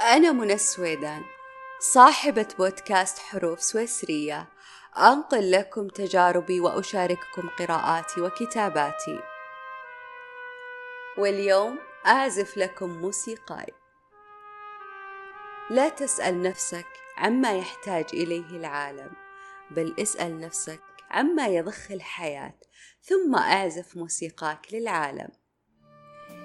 أنا منى السويدان صاحبة بودكاست حروف سويسرية. أنقل لكم تجاربي وأشارككم قراءاتي وكتاباتي. واليوم أعزف لكم موسيقاي. لا تسأل نفسك عما يحتاج إليه العالم بل اسأل نفسك عما يضخ الحياة ثم أعزف موسيقاك للعالم.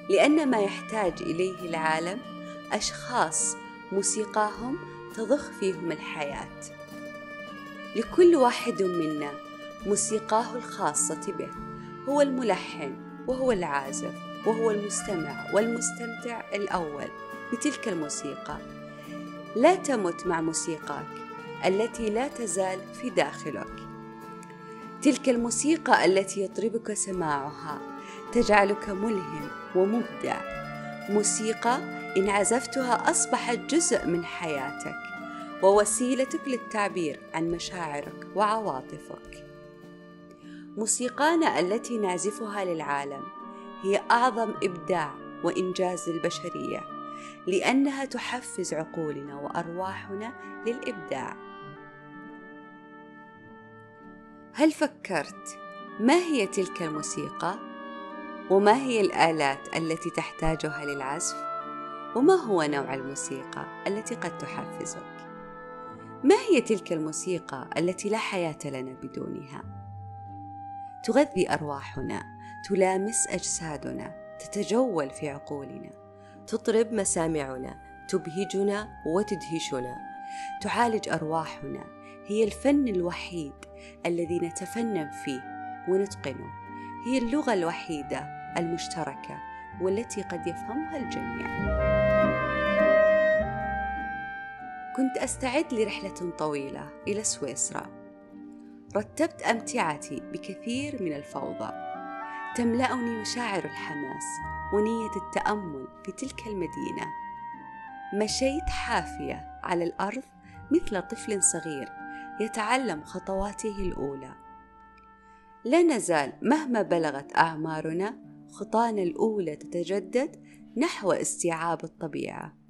لأن ما يحتاج إليه العالم أشخاص موسيقاهم تضخ فيهم الحياة. لكل واحد منا موسيقاه الخاصة به. هو الملحن وهو العازف وهو المستمع والمستمتع الأول بتلك الموسيقى. لا تمت مع موسيقاك التي لا تزال في داخلك. تلك الموسيقى التي يطربك سماعها تجعلك ملهم ومبدع. موسيقى إن عزفتها أصبحت جزء من حياتك ووسيلتك للتعبير عن مشاعرك وعواطفك. موسيقانا التي نعزفها للعالم هي أعظم إبداع وإنجاز للبشرية لأنها تحفز عقولنا وأرواحنا للإبداع. هل فكرت ما هي تلك الموسيقى؟ وما هي الآلات التي تحتاجها للعزف؟ وما هو نوع الموسيقى التي قد تحفزك؟ ما هي تلك الموسيقى التي لا حياة لنا بدونها؟ تغذي أرواحنا تلامس أجسادنا تتجول في عقولنا تطرب مسامعنا تبهجنا وتدهشنا. تعالج أرواحنا هي الفن الوحيد الذي نتفنن فيه ونتقنه. هي اللغة الوحيدة المشتركة والتي قد يفهمها الجميع. كنت أستعد لرحلة طويلة إلى سويسرا. رتبت أمتعتي بكثير من الفوضى. تملأني مشاعر الحماس ونية التأمل في تلك المدينة. مشيت حافية على الأرض مثل طفل صغير يتعلم خطواته الأولى. لا نزال مهما بلغت أعمارنا خطانا الأولى تتجدد نحو استيعاب الطبيعة.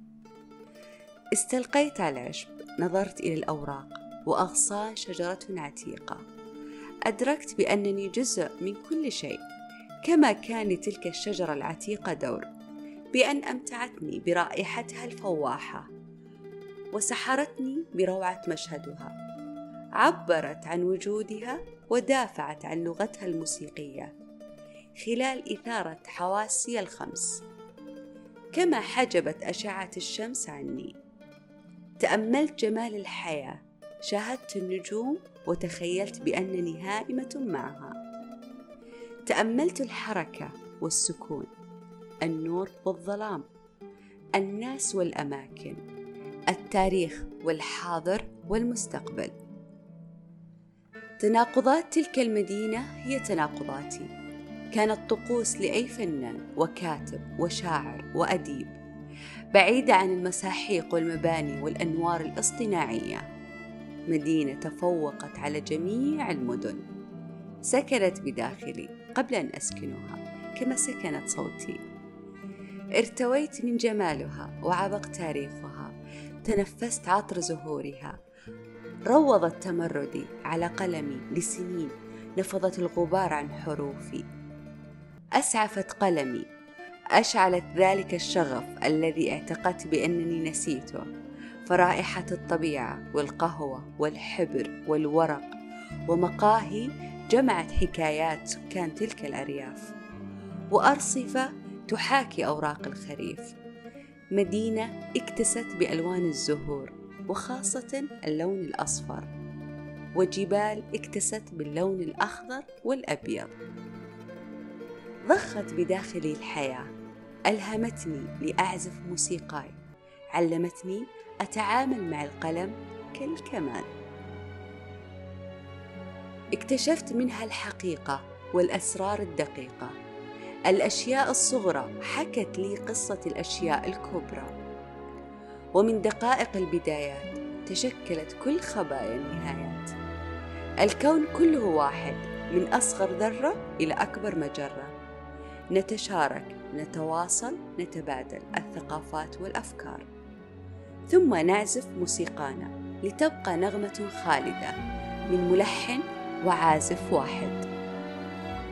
استلقيت على العشب نظرت إلى الأوراق وأغصان شجرة عتيقة. أدركت بأنني جزء من كل شيء كما كان لتلك الشجرة العتيقة دور بأن أمتعتني برائحتها الفواحة وسحرتني بروعة مشهدها. عبرت عن وجودها ودافعت عن لغتها الموسيقية خلال إثارة حواسي الخمس. كما حجبت أشعة الشمس عني. تأملت جمال الحياة. شاهدت النجوم وتخيلت بأنني هائمة معها. تأملت الحركة والسكون النور والظلام الناس والأماكن التاريخ والحاضر والمستقبل. تناقضات تلك المدينة هي تناقضاتي. كانت طقوس لأي فنان وكاتب وشاعر وأديب. بعيدة عن المساحيق والمباني والأنوار الاصطناعية. مدينة تفوقت على جميع المدن. سكنت بداخلي قبل أن أسكنها كما سكنت صوتي. ارتويت من جمالها وعبق تاريخها. تنفست عطر زهورها. روضت تمردي على قلمي لسنين. نفضت الغبار عن حروفي. أسعفت قلمي أشعلت ذلك الشغف الذي اعتقدت بأنني نسيته فرائحة الطبيعة والقهوة والحبر والورق ومقاهي جمعت حكايات سكان تلك الأرياف وأرصفة تحاكي أوراق الخريف. مدينة اكتست بألوان الزهور وخاصة اللون الأصفر وجبال اكتست باللون الأخضر والأبيض. ضخت بداخلي الحياة ألهمتني لأعزف موسيقاي. علمتني أتعامل مع القلم كالكمان اكتشفت منها الحقيقة والأسرار الدقيقة. الأشياء الصغرى حكت لي قصة الأشياء الكبرى. ومن دقائق البدايات تشكلت كل خبايا النهايات. الكون كله واحد من أصغر ذرة إلى أكبر مجرة. نتشارك نتواصل نتبادل الثقافات والأفكار. ثم نعزف موسيقانا لتبقى نغمة خالدة من ملحن وعازف واحد.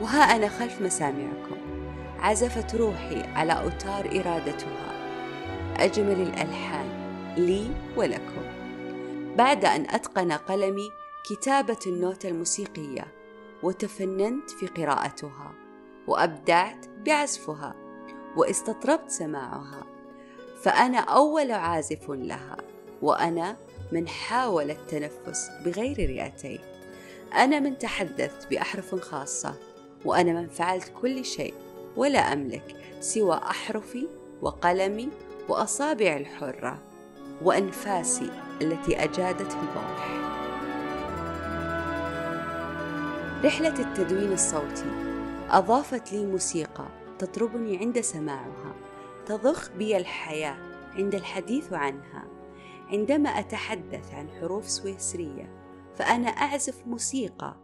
وها أنا خلف مسامعكم. عزفت روحي على أوتار إرادتها. أجمل الألحان لي ولكم. بعد أن أتقن قلمي كتابة النوتة الموسيقية وتفننت في قراءتها وأبدعت بعزفها. واستطربت سماعها. فأنا أول عازف لها وأنا من حاول التنفس بغير رئتي أنا من تحدثت بأحرف خاصة وأنا من فعلت كل شيء ولا أملك سوى أحرفي وقلمي وأصابع الحرة وأنفاسي التي أجادت في البوح رحلة التدوين الصوتي أضافت لي موسيقى تطربني عند سماعها تضخ بي الحياة عند الحديث عنها. عندما أتحدث عن حروف سويسرية فأنا أعزف موسيقى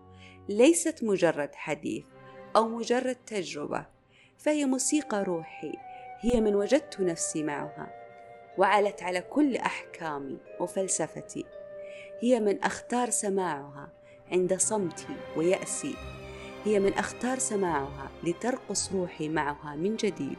ليست مجرد حديث أو مجرد تجربة فهي موسيقى روحي هي من وجدت نفسي معها وعلت على كل أحكامي وفلسفتي. هي من أختار سماعها عند صمتي ويأسي. هي من أختار سماعها لترقص روحي معها من جديد.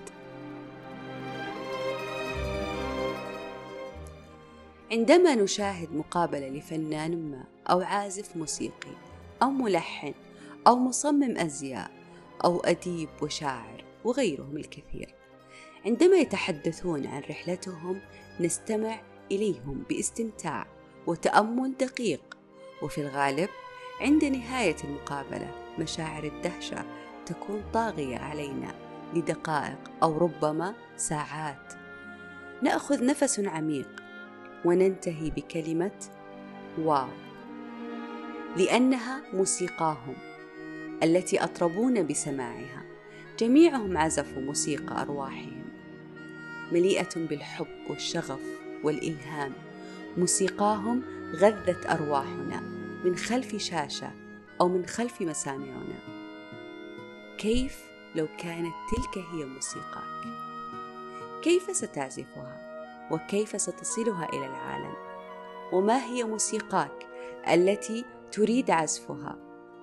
عندما نشاهد مقابلة لفنان ما أو عازف موسيقي أو ملحن أو مصمم أزياء أو أديب وشاعر وغيرهم الكثير عندما يتحدثون عن رحلتهم نستمع إليهم باستمتاع وتأمل دقيق. وفي الغالب عند نهاية المقابلة مشاعر الدهشة تكون طاغية علينا لدقائق أو ربما ساعات. نأخذ نفس عميق وننتهي بكلمة واو لأنها موسيقاهم التي أطربونا بسماعها. جميعهم عزفوا موسيقى أرواحهم. مليئة بالحب والشغف والإلهام موسيقاهم غذت أرواحنا من خلف شاشة أو من خلف مسامعنا. كيف لو كانت تلك هي موسيقاك؟ كيف ستعزفها؟ وكيف ستصلها إلى العالم؟ وما هي موسيقاك التي تريد عزفها؟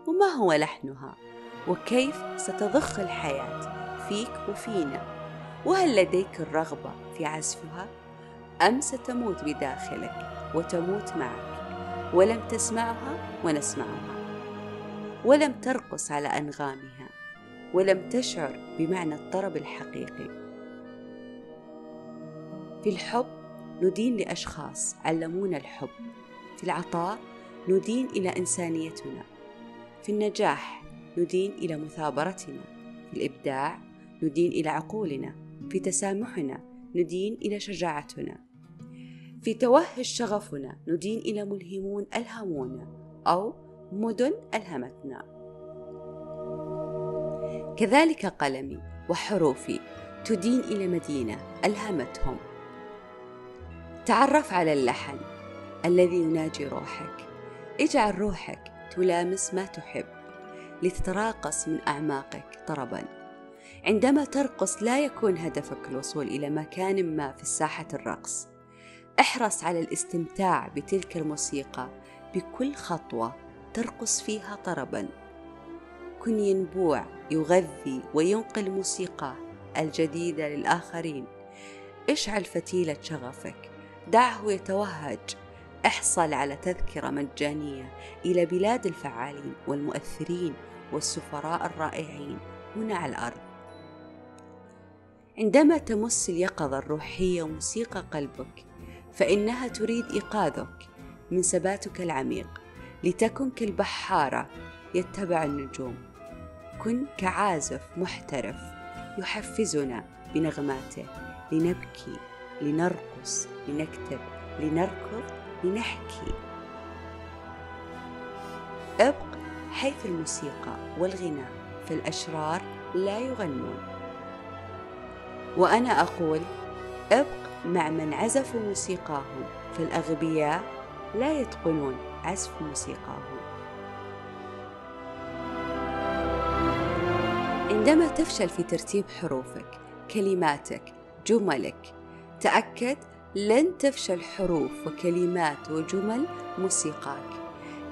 وما هو لحنها؟ وكيف ستضخ الحياة فيك وفينا؟ وهل لديك الرغبة في عزفها؟ أم ستموت بداخلك وتموت معك؟ ولم تسمعها ونسمعها. ولم ترقص على أنغامها ولم تشعر بمعنى الطرب الحقيقي. في الحب ندين لأشخاص علمونا الحب في العطاء ندين إلى إنسانيتنا في النجاح ندين إلى مثابرتنا في الإبداع ندين إلى عقولنا في تسامحنا ندين إلى شجاعتنا في توهج شغفنا ندين إلى ملهمون ألهمونا أو مدن ألهمتنا. كذلك قلمي وحروفي تدين إلى مدينة ألهمتهم. تعرف على اللحن الذي يناجي روحك. اجعل روحك تلامس ما تحب لتتراقص من أعماقك طربا. عندما ترقص لا يكون هدفك الوصول إلى مكان ما في ساحه الرقص. احرص على الاستمتاع بتلك الموسيقى بكل خطوة ترقص فيها طربا. كن ينبوع يغذي وينقل موسيقى الجديدة للآخرين. اشعل فتيلة شغفك. دعه يتوهج. احصل على تذكرة مجانية إلى بلاد الفعالين والمؤثرين والسفراء الرائعين هنا على الأرض. عندما تمس اليقظة الروحية موسيقى قلبك فإنها تريد إيقاظك من سباتك العميق. لتكن كالبحارة يتبع النجوم. كن كعازف محترف يحفزنا بنغماته. لنبكي لنرقص لنكتب لنركض لنحكي. ابق حيث الموسيقى والغناء فالأشرار لا يغنون. وأنا أقول ابق مع من عزفوا موسيقاهم فالأغبياء لا يتقنون. عزف موسيقاهم عندما تفشل في ترتيب حروفك كلماتك جملك تأكد لن تفشل حروف وكلمات وجمل موسيقاك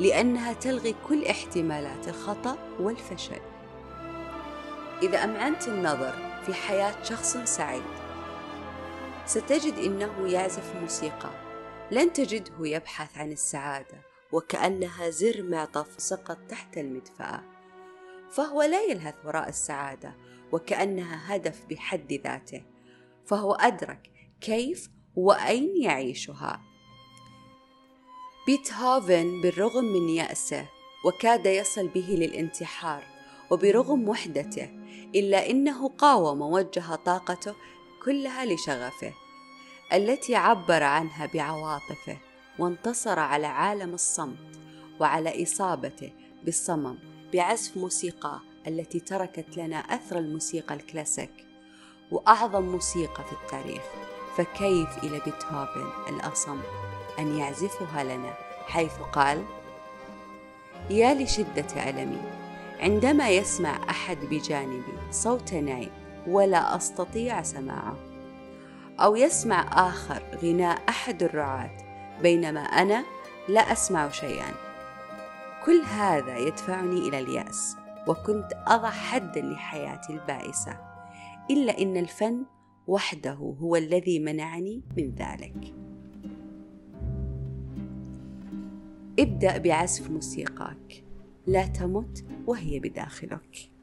لأنها تلغي كل احتمالات الخطأ والفشل. إذا أمعنت النظر في حياة شخص سعيد ستجد إنه يعزف موسيقى. لن تجده يبحث عن السعادة وكأنها زر معطف سقط تحت المدفأة. فهو لا يلهث وراء السعادة وكأنها هدف بحد ذاته. فهو أدرك كيف وأين يعيشها. بيتهوفن بالرغم من يأسه وكاد يصل به للانتحار وبرغم وحدته إلا إنه قاوم ووجه طاقته كلها لشغفه التي عبر عنها بعواطفه. وانتصر على عالم الصمت وعلى إصابته بالصمم بعزف موسيقى التي تركت لنا أثر الموسيقى الكلاسيك وأعظم موسيقى في التاريخ فكيف إلى بيتهوفن الأصم أن يعزفها لنا؟ حيث قال يا لشدة ألمي عندما يسمع أحد بجانبي صوت ناي ولا أستطيع سماعه أو يسمع آخر غناء أحد الرعاة بينما أنا لا أسمع شيئا. كل هذا يدفعني إلى اليأس وكنت أضع حدا لحياتي البائسة إلا إن الفن وحده هو الذي منعني من ذلك. ابدأ بعزف موسيقاك لا تمت وهي بداخلك.